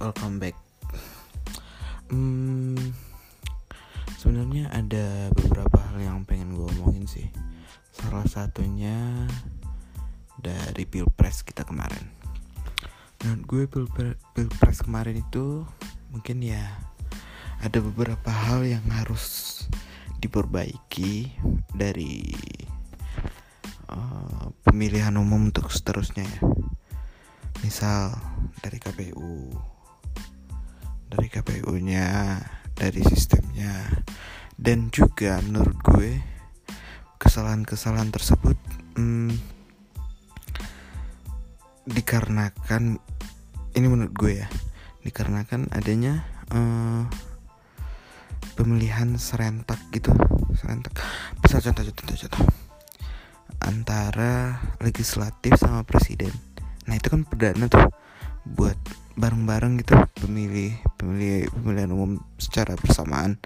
welcome back. Hmm, sebenarnya ada beberapa hal yang pengen gue omongin sih. Salah satunya dari pilpres kita kemarin. Menurut gue pilpres, pilpres kemarin itu mungkin ya ada beberapa hal yang harus diperbaiki dari uh, pemilihan umum untuk seterusnya ya. Misal dari KPU dari KPU-nya dari sistemnya. Dan juga menurut gue kesalahan-kesalahan tersebut hmm, dikarenakan ini menurut gue ya dikarenakan adanya uh, pemilihan serentak gitu. Serentak. Bisa contoh contoh contoh antara legislatif sama presiden. Nah itu kan perdana tuh buat bareng-bareng gitu pemilih pemilih pemilihan umum secara bersamaan.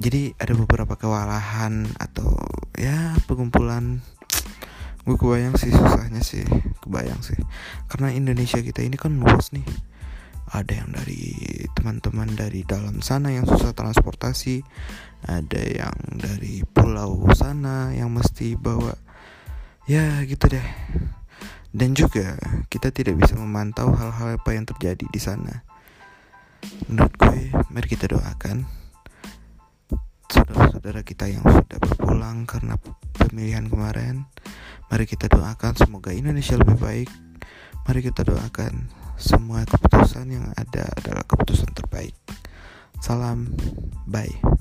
Jadi ada beberapa kewalahan atau ya pengumpulan. Gue kebayang sih susahnya sih kebayang sih. Karena Indonesia kita ini kan luas nih. Ada yang dari teman-teman dari dalam sana yang susah transportasi ada yang dari pulau sana yang mesti bawa. Ya gitu deh dan juga kita tidak bisa memantau hal-hal apa yang terjadi di sana. Menurut gue, mari kita doakan saudara-saudara kita yang sudah berpulang karena pemilihan kemarin. Mari kita doakan semoga Indonesia lebih baik. Mari kita doakan semua keputusan yang ada adalah keputusan terbaik. Salam, bye.